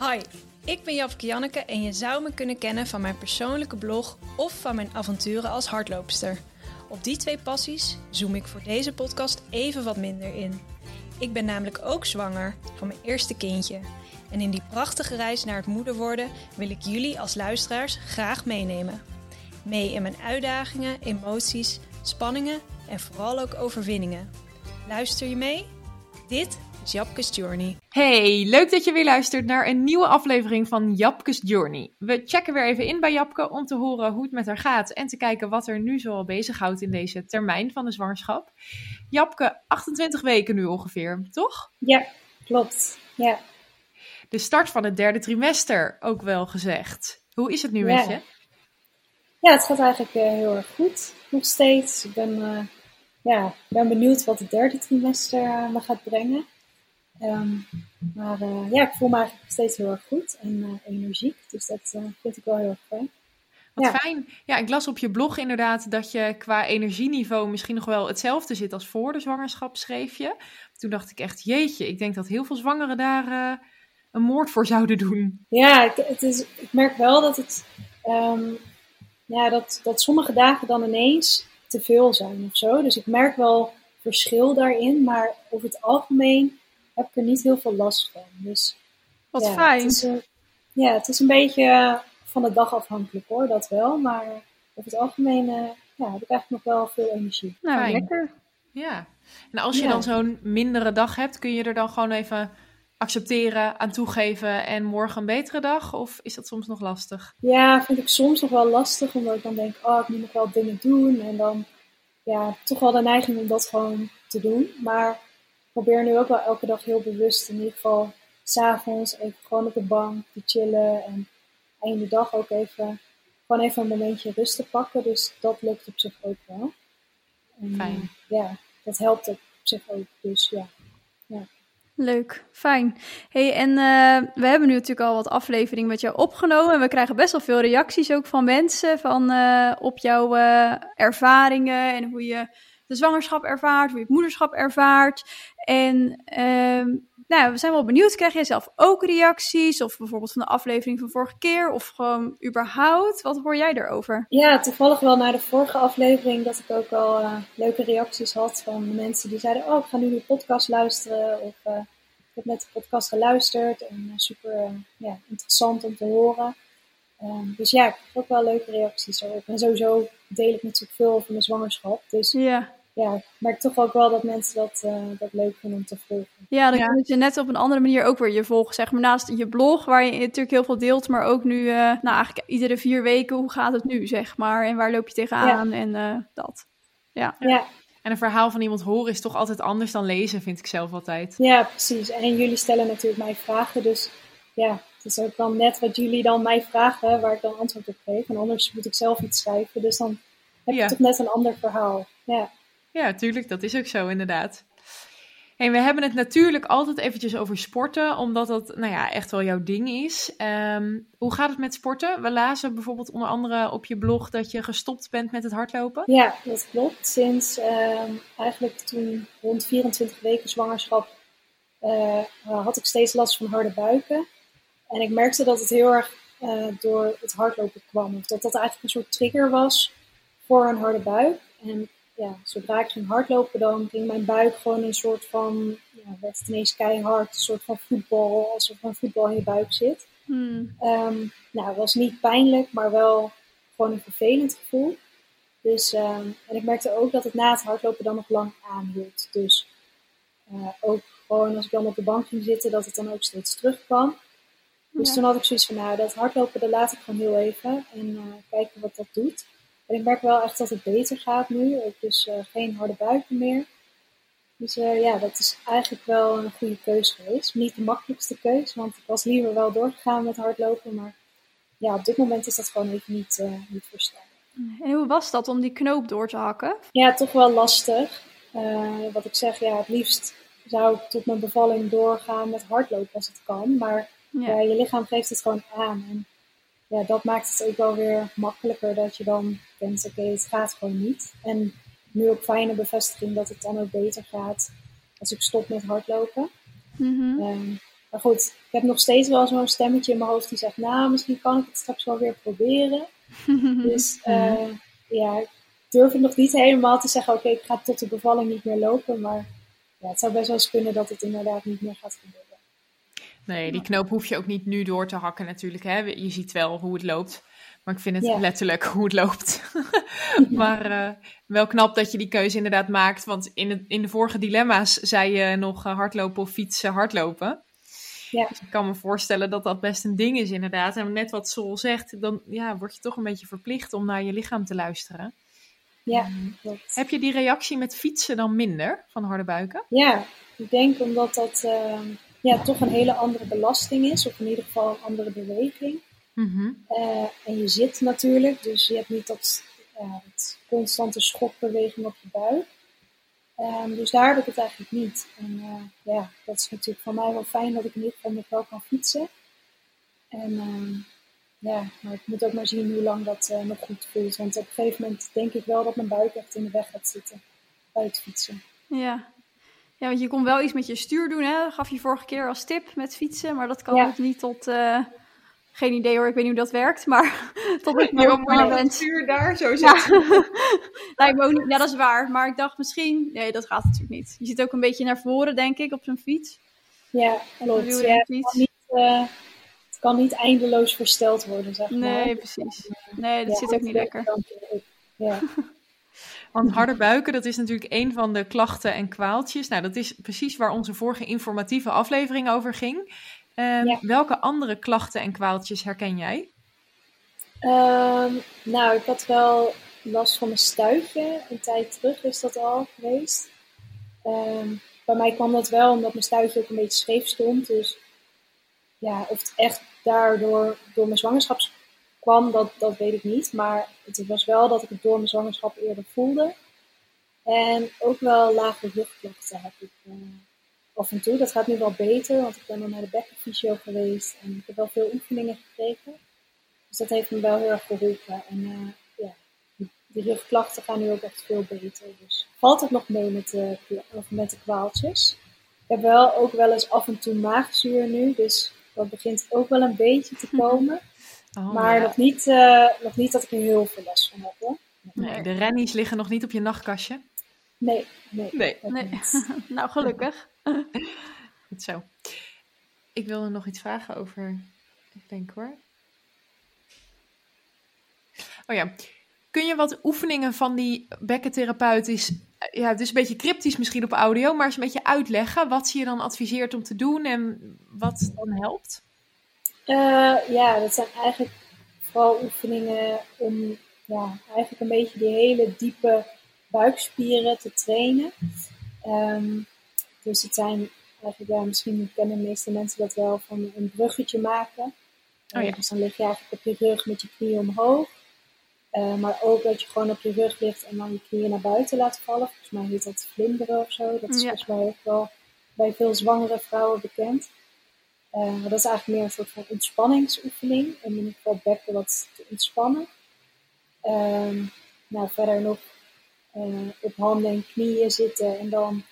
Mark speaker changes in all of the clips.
Speaker 1: Hi, ik ben Japke Janneke en je zou me kunnen kennen van mijn persoonlijke blog of van mijn avonturen als hardloopster. Op die twee passies zoom ik voor deze podcast even wat minder in. Ik ben namelijk ook zwanger van mijn eerste kindje. En in die prachtige reis naar het moeder worden wil ik jullie als luisteraars graag meenemen. Mee in mijn uitdagingen, emoties, spanningen en vooral ook overwinningen. Luister je mee? Dit Japke's Journey.
Speaker 2: Hey, leuk dat je weer luistert naar een nieuwe aflevering van Japke's Journey. We checken weer even in bij Japke om te horen hoe het met haar gaat en te kijken wat er nu zoal bezighoudt in deze termijn van de zwangerschap. Japke, 28 weken nu ongeveer, toch?
Speaker 3: Ja, klopt. Ja.
Speaker 2: De start van het derde trimester, ook wel gezegd. Hoe is het nu
Speaker 3: Ja.
Speaker 2: met je?
Speaker 3: ja, het gaat eigenlijk eh, heel erg goed. Nog steeds. Ik ben, eh, ja, ben benieuwd wat het derde trimester eh, me gaat brengen. Ehm, maar eh, ja, ik voel me eigenlijk steeds heel erg goed en eh, energiek. Dus dat eh, vind ik wel heel erg fijn.
Speaker 2: Wat
Speaker 3: Ja.
Speaker 2: fijn. Ja, ik las op je blog inderdaad dat je qua energieniveau misschien nog wel hetzelfde zit als voor de zwangerschap, schreef je. Toen dacht ik echt, jeetje, ik denk dat heel veel zwangeren daar een moord voor zouden doen.
Speaker 3: Ja, ik, het is, ik merk wel dat het, ehm, ja, dat, dat sommige dagen dan ineens te veel zijn of zo. Dus ik merk wel verschil daarin, maar over het algemeen heb ik er niet heel veel last van. Dus
Speaker 1: Wat
Speaker 3: ja,
Speaker 1: fijn.
Speaker 3: Het is, ja, het is een beetje van de dag afhankelijk hoor, dat wel. Maar over het algemeen eh, ja, heb ik eigenlijk nog wel veel energie.
Speaker 1: Nou,
Speaker 2: Fijn.
Speaker 1: lekker.
Speaker 2: Ja. En als je
Speaker 3: Ja.
Speaker 2: dan zo'n mindere dag hebt, kun je er dan gewoon even accepteren, aan toegeven en morgen een betere dag? Of is dat soms nog lastig?
Speaker 3: Ja, vind ik soms nog wel lastig, omdat ik dan denk, oh, ik moet nog wel dingen doen. En dan, ja, toch wel de neiging om dat gewoon te doen. Maar probeer nu ook wel elke dag heel bewust, in ieder geval s'avonds, even gewoon op de bank te chillen. En eind de dag ook even, gewoon even een momentje rust te pakken. Dus dat lukt op zich ook wel. En,
Speaker 2: Fijn.
Speaker 3: ja, dat helpt op zich ook. Dus ja.
Speaker 4: Leuk, fijn. Hey, en eh, we hebben nu natuurlijk al wat afleveringen met jou opgenomen. En we krijgen best wel veel reacties ook van mensen van, eh, op jouw eh, ervaringen en hoe je de zwangerschap ervaart, hoe je het moederschap ervaart. En ehm, nou, we zijn wel benieuwd, krijg jij zelf ook reacties? Of bijvoorbeeld van de aflevering van vorige keer? Of gewoon überhaupt? Wat hoor jij erover?
Speaker 3: Ja, toevallig wel na de vorige aflevering dat ik ook al eh, leuke reacties had van mensen die zeiden: Oh, ik ga nu de podcast luisteren. Of eh, ik heb net de podcast geluisterd en eh, super ja, interessant om te horen. Ehm, dus ja, ik heb ook wel leuke reacties erop. En sowieso deel ik natuurlijk veel over mijn zwangerschap. Dus
Speaker 4: Ja.
Speaker 3: Ja, ik merk toch ook wel dat mensen dat, eh, dat leuk vinden om te volgen.
Speaker 4: Ja, dan
Speaker 2: Ja.
Speaker 4: kun je net op een andere manier ook weer je volgen. Zeg maar naast je blog, waar je natuurlijk heel veel deelt, maar ook nu, eh, nou eigenlijk iedere vier weken, hoe gaat het nu, zeg maar? En waar loop je tegenaan en eh, dat. Ja.
Speaker 3: Ja,
Speaker 2: En een verhaal van iemand horen is toch altijd anders dan lezen, vind ik zelf altijd.
Speaker 3: Ja, precies. En jullie stellen natuurlijk mij vragen, dus ja, het is ook dan net wat jullie dan mij vragen, waar ik dan antwoord op geef. En anders moet ik zelf iets schrijven, dus dan heb je
Speaker 2: Ja.
Speaker 3: toch net een ander verhaal. Ja,
Speaker 2: Ja, tuurlijk, dat is ook zo inderdaad. En we hebben het natuurlijk altijd eventjes over sporten, omdat dat nou ja, echt wel jouw ding is. Ehm, hoe gaat het met sporten? We lazen bijvoorbeeld onder andere op je blog dat je gestopt bent met het hardlopen.
Speaker 3: ja dat klopt. Sinds ehm, eigenlijk toen rond 24 weken zwangerschap eh, had ik steeds last van harde buiken. En ik merkte dat het heel erg eh, door het hardlopen kwam. Of dat dat eigenlijk een soort trigger was voor een harde buik. En ja, zodra ik ging hardlopen, dan ging mijn buik gewoon een soort van, ja, werd ineens keihard, een soort van voetbal, alsof er een voetbal in je buik zit.
Speaker 4: Hmm.
Speaker 3: Ehm, nou, het was niet pijnlijk, maar wel gewoon een vervelend gevoel. Dus, ehm, en ik merkte ook dat het na het hardlopen dan nog lang aanhield. Dus eh, ook gewoon als ik dan op de bank ging zitten, dat het dan ook steeds terugkwam. Dus
Speaker 4: Ja.
Speaker 3: toen had ik zoiets van, nou, dat hardlopen, dat laat ik gewoon heel even. En eh, kijken wat dat doet. En ik merk wel echt dat het beter gaat nu. Dus geen harde buiken meer. Dus eh, ja, dat is eigenlijk wel een goede keuze geweest. Niet de makkelijkste keuze, want ik was liever wel doorgegaan met hardlopen. Maar ja, op dit moment is dat gewoon even niet, eh niet voorstaan.
Speaker 4: En hoe was dat om die knoop door te hakken?
Speaker 3: Ja, toch wel lastig. Wat ik zeg, ja, het liefst zou ik tot mijn bevalling doorgaan met hardlopen als het kan. Maar
Speaker 4: Ja.
Speaker 3: ja, je lichaam geeft het gewoon aan. En ja, dat maakt het ook wel weer makkelijker dat je dan denkt, oké, het gaat gewoon niet. En nu ook fijne bevestiging dat het dan ook beter gaat als ik stop met hardlopen.
Speaker 4: Mhm.
Speaker 3: Ehm, Maar goed, ik heb nog steeds wel zo'n stemmetje in mijn hoofd die zegt, nou, misschien kan ik het straks wel weer proberen. dus uh, ja, ik durf het nog niet helemaal te zeggen, oké, ik ga tot de bevalling niet meer lopen. Maar ja, het zou best wel eens kunnen dat het inderdaad niet meer gaat gebeuren.
Speaker 2: Nee, die knoop hoef je ook niet nu door te hakken natuurlijk. Hè? Je ziet wel hoe het loopt. Maar ik vind het letterlijk hoe het loopt. maar uh, wel knap dat je die keuze inderdaad maakt. Want in, het, in de vorige dilemma's zei je nog uh, hardlopen of fietsen, hardlopen. Ja. Dus ik kan me voorstellen dat dat best een ding is inderdaad. En net wat Sol zegt, dan ja, word je toch een beetje verplicht om naar je lichaam te luisteren.
Speaker 3: Ja, um, klopt.
Speaker 2: Heb je die reactie met fietsen dan minder van harde buiken?
Speaker 3: Ja, ik denk omdat dat uh, ja, toch een hele andere belasting is. Of in ieder geval een andere beweging.
Speaker 2: Mm-hmm.
Speaker 3: Uh, en je zit natuurlijk, dus je hebt niet dat, uh, dat constante schokbeweging op je buik. Um, dus daar heb ik het eigenlijk niet. En uh, ja, dat is natuurlijk voor mij wel fijn dat ik in ieder geval nog wel kan fietsen. En uh, ja, maar ik moet ook maar zien hoe lang dat uh, nog goed voelt. Want op een gegeven moment denk ik wel dat mijn buik echt in de weg gaat zitten bij het fietsen.
Speaker 4: Ja. Ja, want je kon wel iets met je stuur doen, hè? Dat gaf je vorige keer als tip met fietsen. Maar dat kan ja. ook niet tot... Uh, geen idee hoor, ik weet niet hoe dat werkt, maar tot het
Speaker 2: moment. stuur daar zo zitten.
Speaker 4: Ja. Niet, ja, dat is waar. Maar ik dacht misschien, nee, dat gaat natuurlijk niet. Je zit ook een beetje naar voren, denk ik, op zo'n fiets.
Speaker 3: Ja, klopt. Ja, het, kan niet, uh, het kan niet eindeloos versteld worden, zeg maar.
Speaker 4: Nee, precies. Nee, dat ja, zit ook niet lekker.
Speaker 3: Ja.
Speaker 2: Want harde buiken, dat is natuurlijk een van de klachten en kwaaltjes. Nou, dat is precies waar onze vorige informatieve aflevering over ging. Um, ja. Welke andere klachten en kwaaltjes herken jij?
Speaker 3: Um, nou, ik had wel last van mijn stuitje. Een tijd terug is dat al geweest. Um, bij mij kwam dat wel omdat mijn stuitje ook een beetje scheef stond. Dus ja, of het echt daardoor door mijn zwangerschap kwam, dat, dat weet ik niet. Maar het was wel dat ik het door mijn zwangerschap eerder voelde. En ook wel lage rugklachten heb ik. Uh, af en toe. Dat gaat nu wel beter, want ik ben dan naar de bekkenfysio geweest en ik heb wel veel oefeningen gekregen. Dus dat heeft me wel heel erg geholpen. En uh, ja, die, rugklachten gaan nu ook echt veel beter. Dus valt het nog mee met de, met de kwaaltjes. Ik heb wel ook wel eens af en toe maagzuur nu, dus dat begint ook wel een beetje te komen. Oh, maar ja. nog, niet, uh, nog niet dat ik er heel veel last van heb hoor.
Speaker 2: Nee, nee, de rennies liggen nog niet op je nachtkastje?
Speaker 3: Nee, nee.
Speaker 2: nee.
Speaker 4: nee. nou, gelukkig.
Speaker 2: Goed zo. Ik wilde nog iets vragen over. Ik denk hoor. Oh ja. Kun je wat oefeningen van die bekkentherapeut is. Ja, het is een beetje cryptisch misschien op audio, maar eens een beetje uitleggen wat ze je dan adviseert om te doen en wat dan helpt?
Speaker 3: Uh, ja, dat zijn eigenlijk vooral oefeningen om ja, eigenlijk een beetje die hele diepe buikspieren te trainen. Um, dus het zijn eigenlijk, ja, misschien kennen de meeste mensen dat wel van een bruggetje maken.
Speaker 2: Oh, ja.
Speaker 3: Dus dan lig je eigenlijk op je rug met je knieën omhoog. Uh, maar ook dat je gewoon op je rug ligt en dan je knieën naar buiten laat vallen. Volgens mij heet dat vlinderen of zo. Dat is ja. volgens mij ook wel bij veel zwangere vrouwen bekend. Uh, maar dat is eigenlijk meer een soort van ontspanningsoefening. Om in ieder geval bekken wat te ontspannen. Uh, nou, verder nog uh, op handen en knieën zitten en dan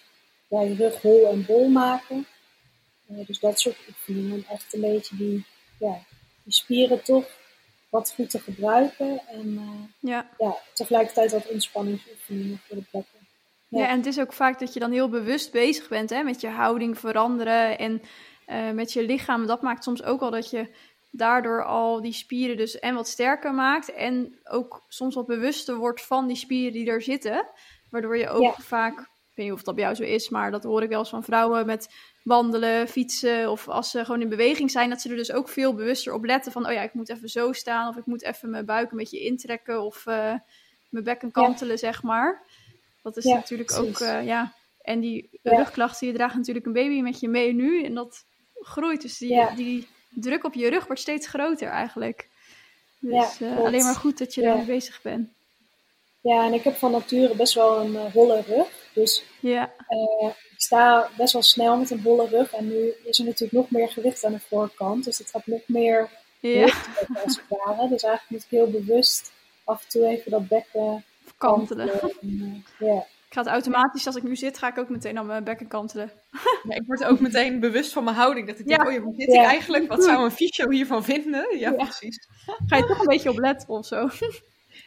Speaker 3: ja, je rug hol en bol maken. Uh, dus dat soort oefeningen. Om echt een beetje die, ja, die spieren toch wat goed te gebruiken. En
Speaker 4: ja.
Speaker 3: ja, tegelijkertijd wat ontspanningsoefeningen voor de plekken.
Speaker 4: Ja. ja. en het is ook vaak dat je dan heel bewust bezig bent hè, met je houding veranderen en uh, met je lichaam. Dat maakt soms ook al dat je daardoor al die spieren dus en wat sterker maakt. En ook soms wat bewuster wordt van die spieren die er zitten. Waardoor je ook ja. vaak, ik weet niet of dat bij jou zo is, maar dat hoor ik wel eens van vrouwen met wandelen, fietsen of als ze gewoon in beweging zijn, dat ze er dus ook veel bewuster op letten van, oh ja, ik moet even zo staan of ik moet even mijn buik een beetje intrekken of uh, mijn bekken kantelen, ja. zeg maar. Dat is ja, natuurlijk precies. ook, uh, ja, en die rugklachten, je draagt natuurlijk een baby met je mee nu en dat groeit. Dus die, die druk op je rug wordt steeds groter eigenlijk. Dus ja, uh, alleen maar goed dat je ja. daarmee bezig bent.
Speaker 3: Ja, en ik heb van nature best wel een uh, holle rug. Dus
Speaker 4: ja.
Speaker 3: uh, ik sta best wel snel met een holle rug. En nu is er natuurlijk nog meer gewicht aan de voorkant. Dus het gaat nog meer
Speaker 4: ja.
Speaker 3: als het ware. Dus eigenlijk moet ik heel bewust af en toe even dat bekken
Speaker 4: kantelen.
Speaker 3: En, ja.
Speaker 4: Ga het automatisch, als ik nu zit, ga ik ook meteen aan mijn bekken kantelen.
Speaker 2: Ja, ik word ook meteen bewust van mijn houding. Dat ik denk,
Speaker 4: Ja.
Speaker 2: oh ja, hoe zit
Speaker 3: Ja.
Speaker 2: ik eigenlijk? Wat zou een fysio hiervan vinden? Ja, precies.
Speaker 4: Ga je toch een beetje op letten of zo?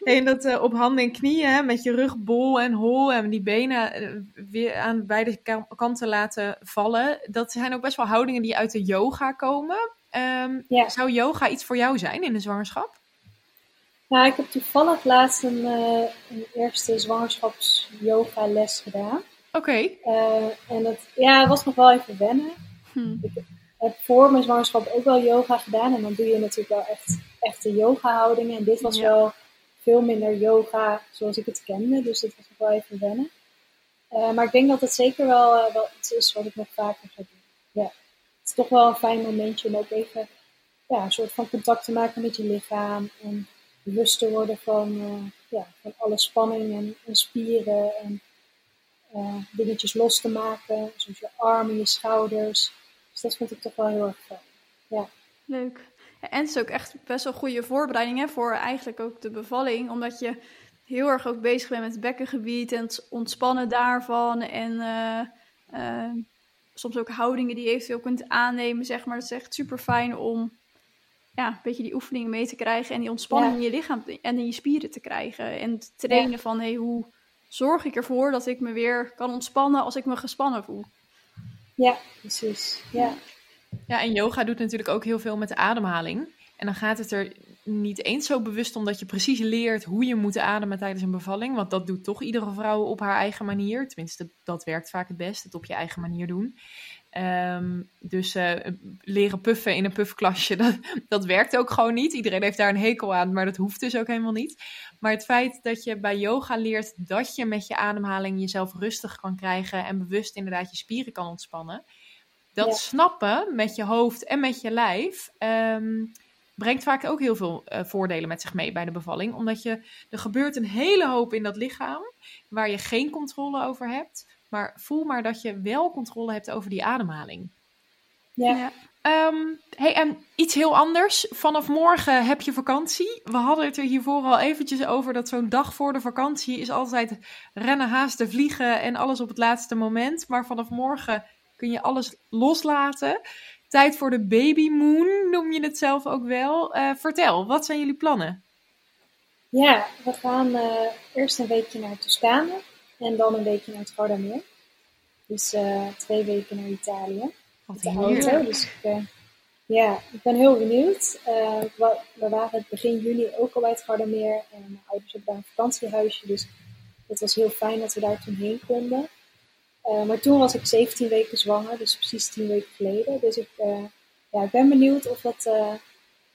Speaker 2: En dat eh, op handen en knieën, hè, met je rug bol en hol en die benen eh, weer aan beide ka- kanten laten vallen. Dat zijn ook best wel houdingen die uit de yoga komen. Ehm. Zou yoga iets voor jou zijn in de zwangerschap?
Speaker 3: Nou, ik heb toevallig laatst een, eh, een eerste zwangerschaps-yoga les gedaan.
Speaker 2: Oké.
Speaker 3: Eh, en dat ja, het was nog wel even wennen.
Speaker 4: Hm.
Speaker 3: Ik heb voor mijn zwangerschap ook wel yoga gedaan. En dan doe je natuurlijk wel echt echte yoga-houdingen. En dit was
Speaker 4: Ja.
Speaker 3: wel veel minder yoga zoals ik het kende. Dus dat was nog wel even wennen. Eh, maar ik denk dat het zeker wel, wel iets is wat ik nog vaker ga doen. Ja. Het is toch wel een fijn momentje om ook even ja, een soort van contact te maken met je lichaam. En bewust te worden van, eh, ja, van alle spanning en, en spieren. En eh, dingetjes los te maken. Zoals je armen, je schouders. Dus dat vind ik toch wel heel erg fijn.
Speaker 4: Leuk. Ja, en het is ook echt best wel goede voorbereiding hè, voor eigenlijk ook de bevalling. Omdat je heel erg ook bezig bent met het bekkengebied en het ontspannen daarvan. En eh, soms ook houdingen die je eventueel kunt aannemen, zeg maar. Dat is echt super fijn om ja, een beetje die oefeningen mee te krijgen. En die ontspanning
Speaker 3: Ja.
Speaker 4: in je lichaam en in je spieren te krijgen. En te trainen van, hey, hoe zorg ik ervoor dat ik me weer kan ontspannen als ik me gespannen voel.
Speaker 3: Ja, precies. Ja,
Speaker 2: Ja, en yoga doet natuurlijk ook heel veel met de ademhaling. En dan gaat het er niet eens zo bewust om dat je precies leert hoe je moet ademen tijdens een bevalling. Want dat doet toch iedere vrouw op haar eigen manier. Tenminste, dat werkt vaak het best, het op je eigen manier doen. Ehm, dus eh, leren puffen in een puffklasje, dat, dat werkt ook gewoon niet. Iedereen heeft daar een hekel aan, maar dat hoeft dus ook helemaal niet. Maar het feit dat je bij yoga leert dat je met je ademhaling jezelf rustig kan krijgen en bewust inderdaad je spieren kan ontspannen. Dat
Speaker 3: Ja.
Speaker 2: snappen met je hoofd en met je lijf ehm, brengt vaak ook heel veel eh, voordelen met zich mee bij de bevalling. Omdat je, er gebeurt een hele hoop in dat lichaam waar je geen controle over hebt. Maar voel maar dat je wel controle hebt over die ademhaling.
Speaker 3: ja.
Speaker 2: Ehm, hey, en iets heel anders. Vanaf morgen heb je vakantie. We hadden het er hiervoor al eventjes over dat zo'n dag voor de vakantie is altijd rennen, haasten, vliegen en alles op het laatste moment. Maar vanaf morgen kun je alles loslaten. Tijd voor de baby moon, noem je het zelf ook wel. Eh, vertel, wat zijn jullie plannen?
Speaker 3: ja we gaan eh, eerst een weekje naar Toscane en dan een weekje naar het Gardameer. Dus eh, twee weken naar Italië.
Speaker 2: Wat
Speaker 3: de auto. Dus ik, eh, ja, ik ben heel benieuwd. Eh, we, waren begin juni ook al bij het Gardameer. En mijn ouders hebben daar een vakantiehuisje. Dus het was heel fijn dat we daar toen heen konden. Maar toen was ik 17 weken zwanger, dus precies 10 weken geleden. Dus ik, ja, ik ben benieuwd of dat,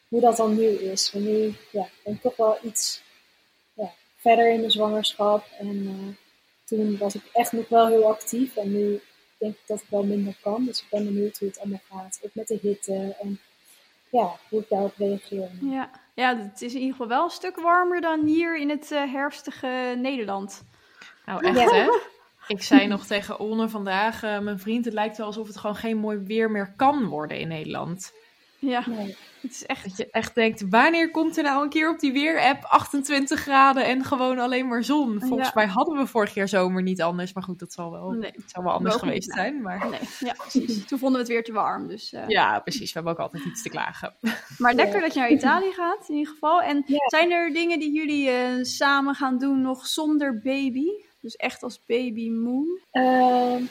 Speaker 3: hoe dat dan nu is. Want nu ja, ben ik toch wel iets ja, verder in de zwangerschap. En toen was ik echt nog wel heel actief. En nu denk ik dat ik wel minder kan. Dus ik ben benieuwd hoe het allemaal gaat. Ook met de hitte en ja, hoe ik daarop reageer.
Speaker 4: Ja. ja, het is in ieder geval wel een stuk warmer dan hier in het eh, herfstige Nederland.
Speaker 2: Nou, echt
Speaker 3: Ja.
Speaker 2: hè? Ik zei nog tegen Onne vandaag, eh, mijn vriend, het lijkt wel alsof het gewoon geen mooi weer meer kan worden in Nederland.
Speaker 4: Ja,
Speaker 3: Nee.
Speaker 4: het is echt...
Speaker 2: Dat je echt denkt, wanneer komt er nou een keer op die weer-app 28 graden en gewoon alleen maar zon? Volgens
Speaker 4: Ja.
Speaker 2: mij hadden we vorig jaar zomer niet anders, maar goed, dat zal wel,
Speaker 4: Nee.
Speaker 2: het zal wel anders geweest
Speaker 4: niet
Speaker 2: zijn. Maar
Speaker 4: Nee, ja, precies. Toen vonden we het weer te warm. Dus, eh,
Speaker 2: ja, precies, we hebben ook altijd iets te klagen.
Speaker 4: Maar lekker
Speaker 3: Ja.
Speaker 4: dat je naar Italië gaat, in ieder geval. En
Speaker 3: Ja.
Speaker 4: zijn er dingen die jullie eh, samen gaan doen nog zonder baby? Dus echt als baby moon?
Speaker 3: Ehm,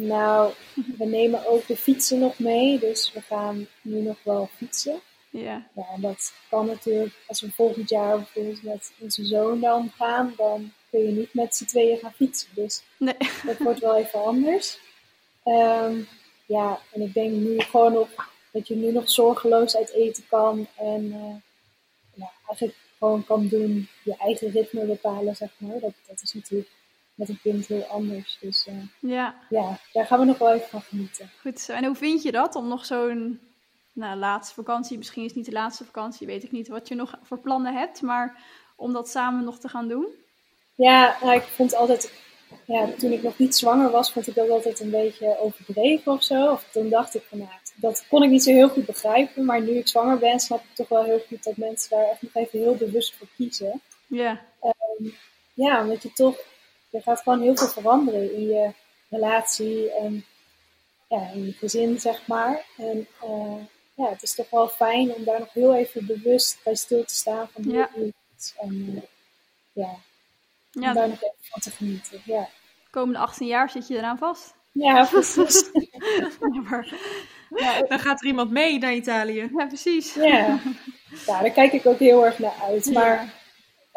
Speaker 3: nou, we nemen ook de fietsen nog mee. Dus we gaan nu nog wel fietsen.
Speaker 4: Ja,
Speaker 3: Ja, en dat kan natuurlijk, als we volgend jaar bijvoorbeeld met onze zoon dan gaan, dan kun je niet met z'n tweeën gaan fietsen. Dus
Speaker 4: nee.
Speaker 3: dat wordt wel even anders. Ehm, ja, en ik denk nu gewoon nog dat je nu nog zorgeloos uit eten kan. En eh, ja, eigenlijk gewoon kan doen, je eigen ritme bepalen, zeg maar. Dat, dat is natuurlijk met een kind heel anders. Dus eh,
Speaker 4: Ja,
Speaker 3: ja, daar gaan we nog wel even van genieten.
Speaker 4: goed zo. En hoe vind je dat om nog zo'n nou, laatste vakantie, misschien is het niet de laatste vakantie, weet ik niet wat je nog voor plannen hebt, maar om dat samen nog te gaan doen?
Speaker 3: Ja, nou, ik vond altijd, ja, toen ik nog niet zwanger was, vond ik dat altijd een beetje overdreven of zo. Of toen dacht ik van, nou, dat kon ik niet zo heel goed begrijpen. Maar nu ik zwanger ben, snap ik toch wel heel goed dat mensen daar echt nog even heel bewust voor kiezen.
Speaker 4: Ja,
Speaker 3: Ja, omdat je toch er gaat gewoon heel veel veranderen in je relatie en ja, in je gezin, zeg maar. En uh, ja, het is toch wel fijn om daar nog heel even bewust bij stil te staan van hoe
Speaker 4: Ja.
Speaker 3: het. En uh, ja, om
Speaker 4: Ja,
Speaker 3: daar nog even van te genieten. Ja,
Speaker 4: de komende 18 jaar zit je eraan vast.
Speaker 3: ja precies.
Speaker 4: Ja, maar-
Speaker 2: Dan gaat er iemand mee naar Italië.
Speaker 4: ja, precies.
Speaker 3: ja. ja, daar kijk ik ook heel erg naar uit.
Speaker 4: Ja.
Speaker 3: Maar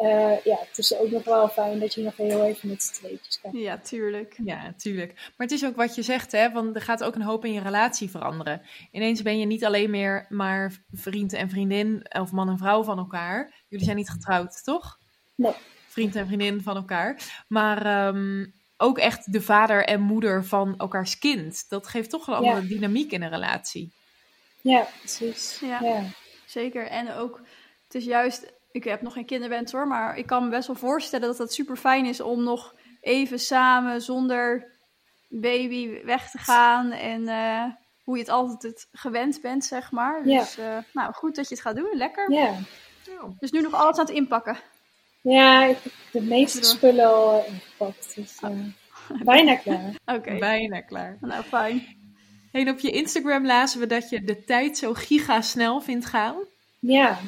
Speaker 3: uh, ja, het is ook nog wel fijn dat je nog heel even met z'n tweetjes kan.
Speaker 4: Ja, tuurlijk.
Speaker 2: Ja, natuurlijk. Maar het is ook wat je zegt, hè? Want er gaat ook een hoop in je relatie veranderen. Ineens ben je niet alleen meer maar vriend en vriendin of man en vrouw van elkaar. Jullie zijn niet getrouwd, toch?
Speaker 3: Nee.
Speaker 2: Vriend en vriendin van elkaar. Maar um, ook echt de vader en moeder van elkaars kind. Dat geeft toch een andere
Speaker 3: Ja.
Speaker 2: dynamiek in een relatie.
Speaker 3: Ja, precies.
Speaker 4: Ja.
Speaker 3: Ja.
Speaker 4: Zeker. En ook, het is juist, ik heb nog geen kinderwens hoor, maar ik kan me best wel voorstellen dat het super fijn is om nog even samen zonder baby weg te gaan. En eh, hoe je het altijd het gewend bent, zeg maar.
Speaker 3: Ja.
Speaker 4: Dus eh, nou, goed dat je het gaat doen. Lekker.
Speaker 3: Ja.
Speaker 4: Dus nu nog alles aan het inpakken.
Speaker 3: ja, ik heb de meeste spullen al ingepakt. Dus uh, bijna klaar.
Speaker 4: Oké.
Speaker 2: Bijna klaar.
Speaker 4: Nou, fijn.
Speaker 2: En op je Instagram lazen we dat je de tijd zo gigasnel vindt gaan.
Speaker 3: Ja.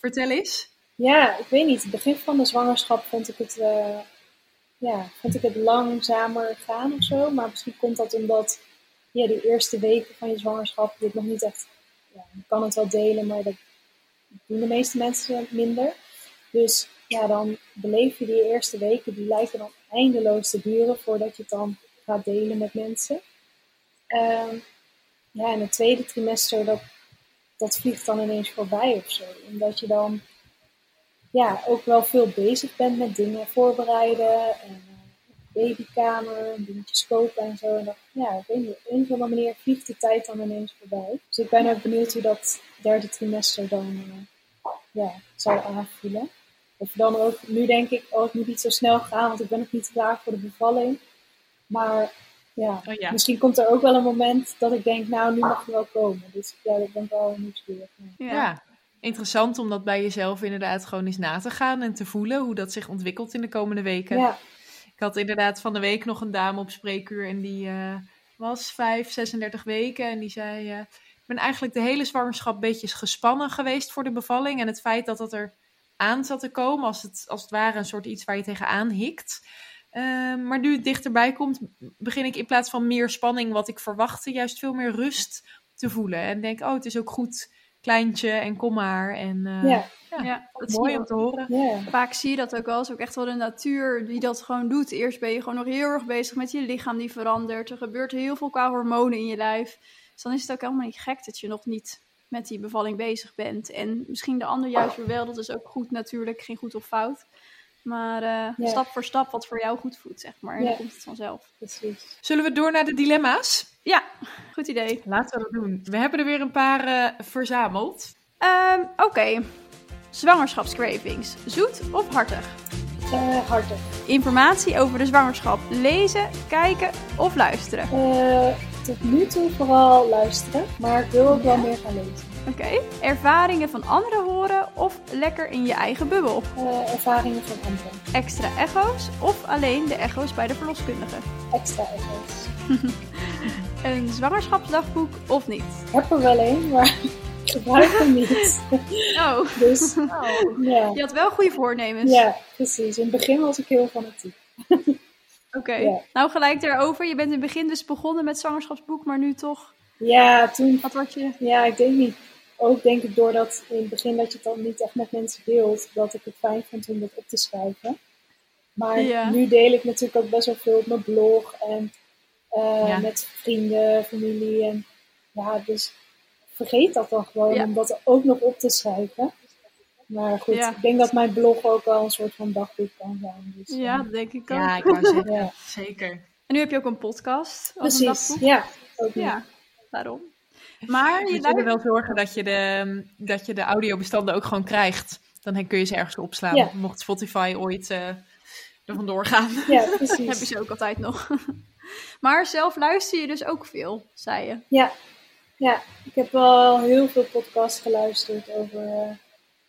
Speaker 2: Vertel eens.
Speaker 3: Ja, ik weet niet. Het begin van de zwangerschap vond ik het, uh, ja, vond ik het langzamer gaan of zo. Maar misschien komt dat omdat ja, die eerste weken van je zwangerschap het nog niet echt... Ja, je kan het wel delen, maar dat doen de meeste mensen minder. Dus ja, dan beleef je die eerste weken, die lijken dan eindeloos te duren voordat je het dan gaat delen met mensen. Uh, ja, en het tweede trimester, dat, dat vliegt dan ineens voorbij of zo. Omdat je dan ja, ook wel veel bezig bent met dingen voorbereiden. En uh, babykamer, dingetjes kopen en zo. En dat, ja, ik weet niet, op een of andere manier vliegt de tijd dan ineens voorbij. Dus ik ben ook benieuwd hoe dat derde trimester dan uh, ja, zal aanvoelen. Of dan ook, nu denk ik, oh, het moet niet zo snel gaan, want ik ben nog niet klaar voor de bevalling. Maar ja,
Speaker 2: oh, ja.
Speaker 3: misschien komt er ook wel een moment dat ik denk, nou, nu mag je wel komen. Dus ja, dat ben ik wel nieuwsgierig.
Speaker 2: Ja. ja. Interessant om dat bij jezelf inderdaad gewoon eens na te gaan en te voelen hoe dat zich ontwikkelt in de komende weken.
Speaker 3: Ja.
Speaker 2: Ik had inderdaad van de week nog een dame op spreekuur en die uh, was 5, 36 weken en die zei, uh, ik ben eigenlijk de hele zwangerschap een beetje gespannen geweest voor de bevalling en het feit dat dat er aan zat te komen, als het, als het ware een soort iets waar je tegenaan hikt. Uh, maar nu het dichterbij komt, begin ik in plaats van meer spanning, wat ik verwachtte, juist veel meer rust te voelen. En denk, oh, het is ook goed, kleintje en kom maar. En uh,
Speaker 3: ja.
Speaker 2: ja,
Speaker 4: ja
Speaker 2: dat is mooi om te horen.
Speaker 4: Vaak zie je dat ook wel, is ook echt wel de natuur die dat gewoon doet. Eerst ben je gewoon nog heel erg bezig met je lichaam die verandert. Er gebeurt heel veel qua hormonen in je lijf. Dus dan is het ook helemaal niet gek dat je nog niet met die bevalling bezig bent. En misschien de ander juist weer wel, dat is ook goed natuurlijk, geen goed of fout. Maar uh, ja. stap voor stap wat voor jou goed voelt, zeg maar. En ja. dan komt het vanzelf.
Speaker 3: Precies.
Speaker 2: Zullen we door naar de dilemma's?
Speaker 4: Ja, goed idee.
Speaker 2: Laten we dat doen. We hebben er weer een paar uh, verzameld.
Speaker 4: Um, Oké. Okay. Zwangerschapscravings. Zoet of hartig?
Speaker 3: Uh, hartig.
Speaker 4: Informatie over de zwangerschap. Lezen, kijken of luisteren?
Speaker 3: Uh, tot nu toe vooral luisteren, maar ik wil ook wel meer gaan lezen.
Speaker 4: Oké. Okay. Ervaringen van anderen horen of lekker in je eigen bubbel?
Speaker 3: Uh, ervaringen van anderen.
Speaker 4: Extra echo's of alleen de echo's bij de verloskundige?
Speaker 3: Extra echo's.
Speaker 4: een zwangerschapsdagboek of niet?
Speaker 3: Ik heb er wel een, maar ik gebruik hem niet.
Speaker 4: Oh.
Speaker 3: Dus,
Speaker 4: oh.
Speaker 3: Ja.
Speaker 4: Je had wel goede voornemens.
Speaker 3: Ja, precies. In het begin was ik heel fanatiek.
Speaker 4: Oké. Okay. Ja. Nou, gelijk daarover. Je bent in het begin dus begonnen met zwangerschapsboek, maar nu toch...
Speaker 3: Ja, toen...
Speaker 4: Wat wordt je...
Speaker 3: Ja, ik denk niet. Ook denk ik doordat in het begin dat je het dan niet echt met mensen deelt, dat ik het fijn vond om dat op te schrijven. Maar
Speaker 4: ja.
Speaker 3: nu deel ik natuurlijk ook best wel veel op mijn blog en uh, ja. met vrienden, familie. En ja, dus vergeet dat dan gewoon
Speaker 4: ja.
Speaker 3: om dat ook nog op te schrijven. Maar goed, ik denk dat mijn blog ook wel een soort van dagboek kan zijn. Dus,
Speaker 4: ja, dat denk ik ook.
Speaker 2: Ja, ik wou zeggen, ja. zeker.
Speaker 4: En nu heb je ook een podcast als
Speaker 3: Precies,
Speaker 4: een dagboek.
Speaker 3: ja. Ook
Speaker 4: ja, daarom. Maar
Speaker 2: je moet wel zorgen dat je, de, dat je de audiobestanden ook gewoon krijgt. Dan kun je ze ergens opslaan.
Speaker 3: Ja.
Speaker 2: Mocht Spotify ooit uh, er vandoor gaan.
Speaker 3: Ja, precies.
Speaker 4: heb je ze ook altijd nog. maar zelf luister je dus ook veel, zei je.
Speaker 3: Ja, ja. ik heb wel heel veel podcasts geluisterd over uh,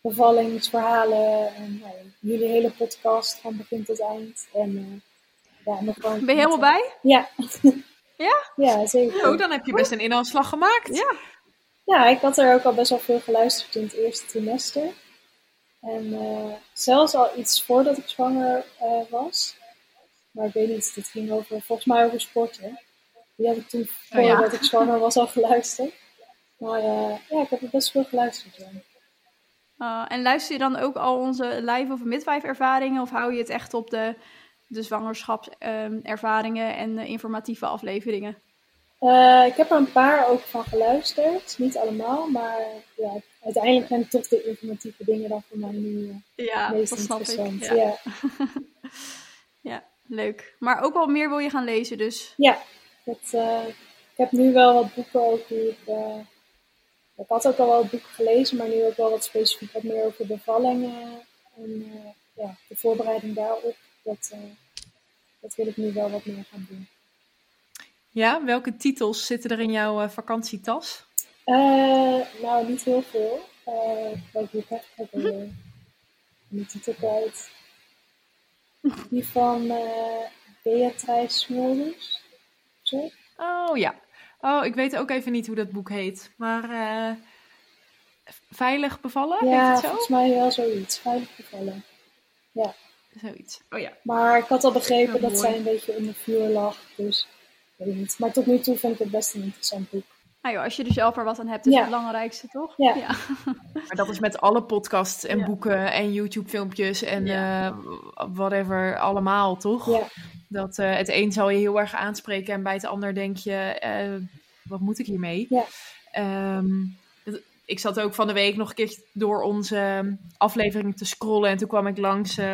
Speaker 3: bevallingsverhalen. En nou, jullie hele podcast van begin tot eind. En uh, ja, nog.
Speaker 4: Ben je helemaal bij?
Speaker 3: Ja.
Speaker 4: Ja?
Speaker 3: Ja, zeker.
Speaker 2: Oh, dan heb je best een inhaalslag gemaakt.
Speaker 4: Ja.
Speaker 3: Ja, ik had er ook al best wel veel geluisterd in het eerste trimester. En eh, zelfs al iets voordat ik zwanger eh, was. Maar ik weet niet, het ging over, volgens mij over sporten. Die heb ik toen
Speaker 2: Oh ja.
Speaker 3: voordat ik zwanger was al geluisterd. Maar eh, ja, ik heb er best veel geluisterd. Ja.
Speaker 4: Uh, en luister je dan ook al onze live of midwife ervaringen? Of hou je het echt op de, de zwangerschapservaringen en de informatieve afleveringen?
Speaker 3: Uh, ik heb er een paar ook van geluisterd. Niet allemaal, maar ja, uiteindelijk zijn toch de informatieve dingen dan voor mij nu uh,
Speaker 4: ja,
Speaker 3: meest interessant.
Speaker 4: Ik. Ja.
Speaker 3: Ja.
Speaker 4: ja, leuk. Maar ook wel meer wil je gaan lezen dus?
Speaker 3: Ja, uh, ik heb nu wel wat boeken ook die ik... uh, ik had ook al wel boeken gelezen, maar nu ook wel wat specifiek wat meer over bevallingen. En uh, ja, de voorbereiding daarop. Dat, dat wil ik nu wel wat meer gaan doen.
Speaker 2: Ja, welke titels zitten er in jouw vakantietas?
Speaker 3: Nou, niet heel veel. Welk boek heb ik alweer? De titel kwijt. Die van uh, Beatrice. Zo?
Speaker 2: Oh ja. Oh, ik weet ook even niet hoe dat boek heet. Maar uh, Veilig bevallen?
Speaker 3: Ja,
Speaker 2: heet het zo?
Speaker 3: volgens mij wel zoiets. Veilig bevallen. Ja.
Speaker 2: Zoiets. Oh ja.
Speaker 3: Maar ik had al begrepen dat
Speaker 2: mooi.
Speaker 3: zij een beetje onder vuur lag. Dus weet niet. Maar tot nu toe vind ik het best een interessant boek.
Speaker 4: Nou joh, als je er zelf er wat aan hebt, is
Speaker 3: Ja.
Speaker 4: het belangrijkste, toch?
Speaker 3: Ja.
Speaker 2: Maar dat is met alle podcasts en
Speaker 4: Ja.
Speaker 2: boeken en YouTube-filmpjes en
Speaker 4: Ja.
Speaker 2: eh, whatever allemaal, toch?
Speaker 3: Ja,
Speaker 2: Dat eh, het een zal je heel erg aanspreken en bij het ander denk je, eh, wat moet ik hiermee?
Speaker 3: Ja.
Speaker 2: Ehm, dat- ik zat ook van de week nog een keer door onze aflevering te scrollen en toen kwam ik langs eh,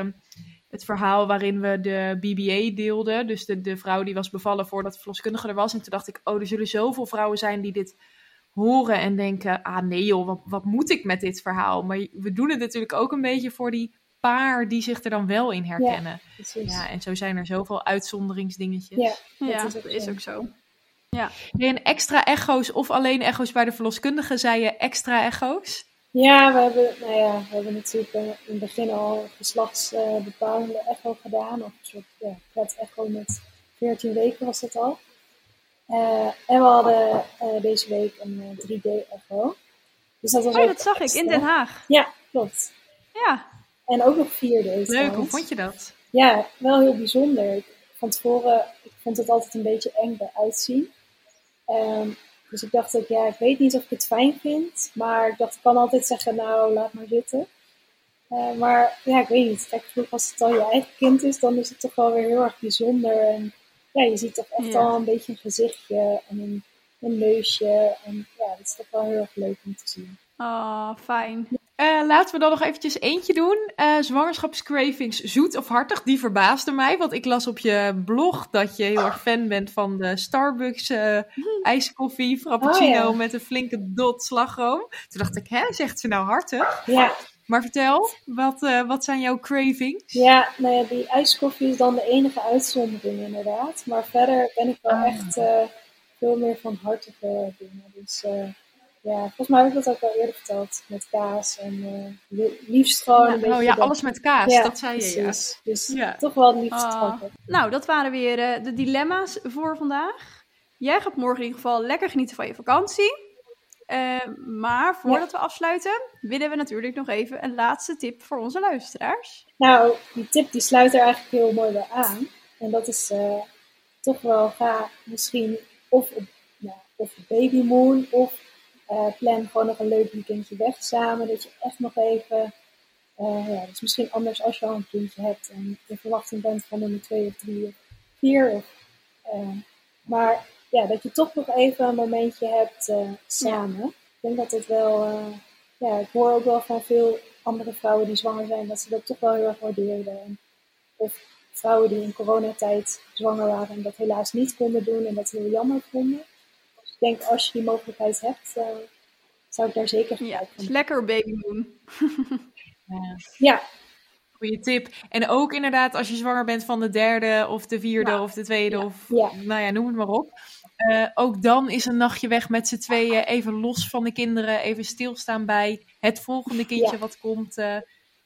Speaker 2: het verhaal waarin we de BBA deelden. Dus de, de vrouw die was bevallen voordat de verloskundige er was. En toen dacht ik, oh, er zullen zoveel vrouwen zijn die dit horen en denken, ah nee joh, wat, wat moet ik met dit verhaal? Maar we doen het natuurlijk ook een beetje voor die paar die zich er dan wel in herkennen. Ja, en zo zijn er zoveel uitzonderingsdingetjes.
Speaker 3: Ja,
Speaker 4: Ja,
Speaker 3: Dat
Speaker 4: dat
Speaker 3: is
Speaker 4: is
Speaker 3: ook
Speaker 4: ook,
Speaker 3: zo.
Speaker 4: zo.
Speaker 2: En extra echo's of alleen echo's bij de verloskundige, zei je extra echo's?
Speaker 3: Ja, we hebben, nou ja, we hebben natuurlijk eh, in het begin al geslachtsbepalende echo gedaan. Of een soort ja, pret-echo met 14 weken was dat al. Eh, en we hadden eh, deze week een 3D-echo. Dus dat was
Speaker 4: Oh, dat zag ik in. Den Haag.
Speaker 3: Ja, klopt.
Speaker 4: Ja,
Speaker 3: En ook nog 4D
Speaker 2: Leuk, hoe vond je dat?
Speaker 3: Ja, wel heel bijzonder. Van tevoren, ik vond het altijd een beetje eng eruit zien. Ehm, dus ik dacht ook, ja, ik weet niet of ik het fijn vind. Maar ik dacht, ik kan altijd zeggen, nou, laat maar zitten. Eh, maar ja, ik weet niet. Kijk, als het al je eigen kind is, dan is het toch wel weer heel erg bijzonder. En ja, je ziet toch echt
Speaker 4: Ja.
Speaker 3: al een beetje een gezichtje en een, een neusje. En ja, dat is toch wel heel erg leuk om te zien.
Speaker 4: oh, fijn.
Speaker 2: Laten we dan nog eventjes eentje doen. Eh, zwangerschapscravings, zoet of hartig, die verbaasde mij. Want ik las op je blog dat je heel erg fan bent van de Starbucks eh, ijskoffie, frappuccino
Speaker 3: Oh, ja.
Speaker 2: met een flinke dot slagroom. Toen dacht ik, hè, zegt ze nou hartig?
Speaker 3: Ja,
Speaker 2: Maar vertel, wat, eh, wat zijn jouw cravings?
Speaker 3: Ja, nou ja, die ijskoffie is dan de enige uitzondering inderdaad. Maar verder ben ik wel
Speaker 2: Ah.
Speaker 3: echt veel meer van hartige dingen. Dus ja, volgens mij heb ik dat ook al eerder verteld. Met kaas en li- liefst gewoon een beetje...
Speaker 2: Oh ja, alles met kaas,
Speaker 3: Ja,
Speaker 2: dat zei je, ja.
Speaker 3: Dus
Speaker 2: Ja.
Speaker 3: toch wel het liefst hartig.
Speaker 4: Nou, dat waren weer eh, de dilemma's voor vandaag. Jij gaat morgen in ieder geval lekker genieten van je vakantie. Eh, maar voordat we afsluiten, willen we natuurlijk nog even een laatste tip voor onze luisteraars.
Speaker 3: Nou, die tip die sluit er eigenlijk heel mooi bij aan. En dat is toch wel ga misschien of op, ja, of op babymoon of eh, plan gewoon nog een leuk weekendje weg samen. Dat je echt nog even, ja, dat is misschien anders als je al een kindje hebt en in verwachting bent van nummer twee of drie of vier. Of, eh, maar ja, dat je toch nog even een momentje hebt samen. Ik denk dat het wel, ja, ik hoor ook wel van veel andere vrouwen die zwanger zijn, dat ze dat toch wel heel erg waardeerden. En, of vrouwen die in coronatijd zwanger waren en dat helaas niet konden doen en dat heel jammer vonden. Ik denk als je die mogelijkheid hebt, eh, zou ik daar zeker
Speaker 4: Ja,
Speaker 3: gebruik van
Speaker 4: dus lekker babymoon.
Speaker 2: Ja.
Speaker 3: Ja,
Speaker 2: Goeie tip. En ook inderdaad, als je zwanger bent van de derde of de vierde
Speaker 4: Ja.
Speaker 2: of de tweede
Speaker 4: Ja.
Speaker 2: of
Speaker 3: Ja.
Speaker 2: nou ja, noem het maar op. Eh, ook dan is een nachtje weg met z'n tweeën, even los van de kinderen, even stilstaan bij het volgende kindje
Speaker 3: Ja.
Speaker 2: wat komt. eh,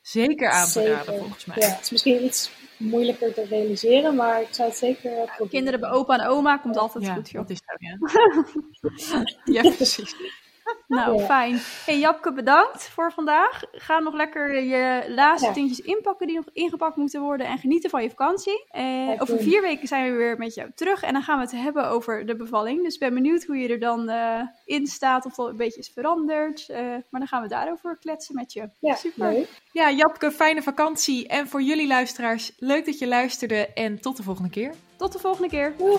Speaker 2: zeker aan te raden volgens mij.
Speaker 3: Ja, het is misschien iets moeilijker te realiseren, maar ik zou het zeker proberen.
Speaker 4: Kinderen bij opa en oma komt altijd
Speaker 2: ja,
Speaker 4: goed, joh.
Speaker 2: dat is zo, ja. ja, precies.
Speaker 4: Nou,
Speaker 3: Ja.
Speaker 4: fijn. Hey Japke, bedankt voor vandaag. Ga nog lekker je laatste
Speaker 3: Ja.
Speaker 4: tientjes inpakken die nog ingepakt moeten worden en genieten van je vakantie.
Speaker 3: Ik
Speaker 4: over vier weken zijn we weer met jou terug en dan gaan we het hebben over de bevalling. Dus ik ben benieuwd hoe je er dan eh, in staat, of dat een beetje is veranderd. Eh, maar dan gaan we daarover kletsen met je.
Speaker 3: Ja,
Speaker 4: Super.
Speaker 3: leuk.
Speaker 2: Ja, Japke, fijne vakantie. En voor jullie luisteraars, leuk dat je luisterde en tot de volgende keer.
Speaker 4: Tot de volgende keer.
Speaker 3: Doei.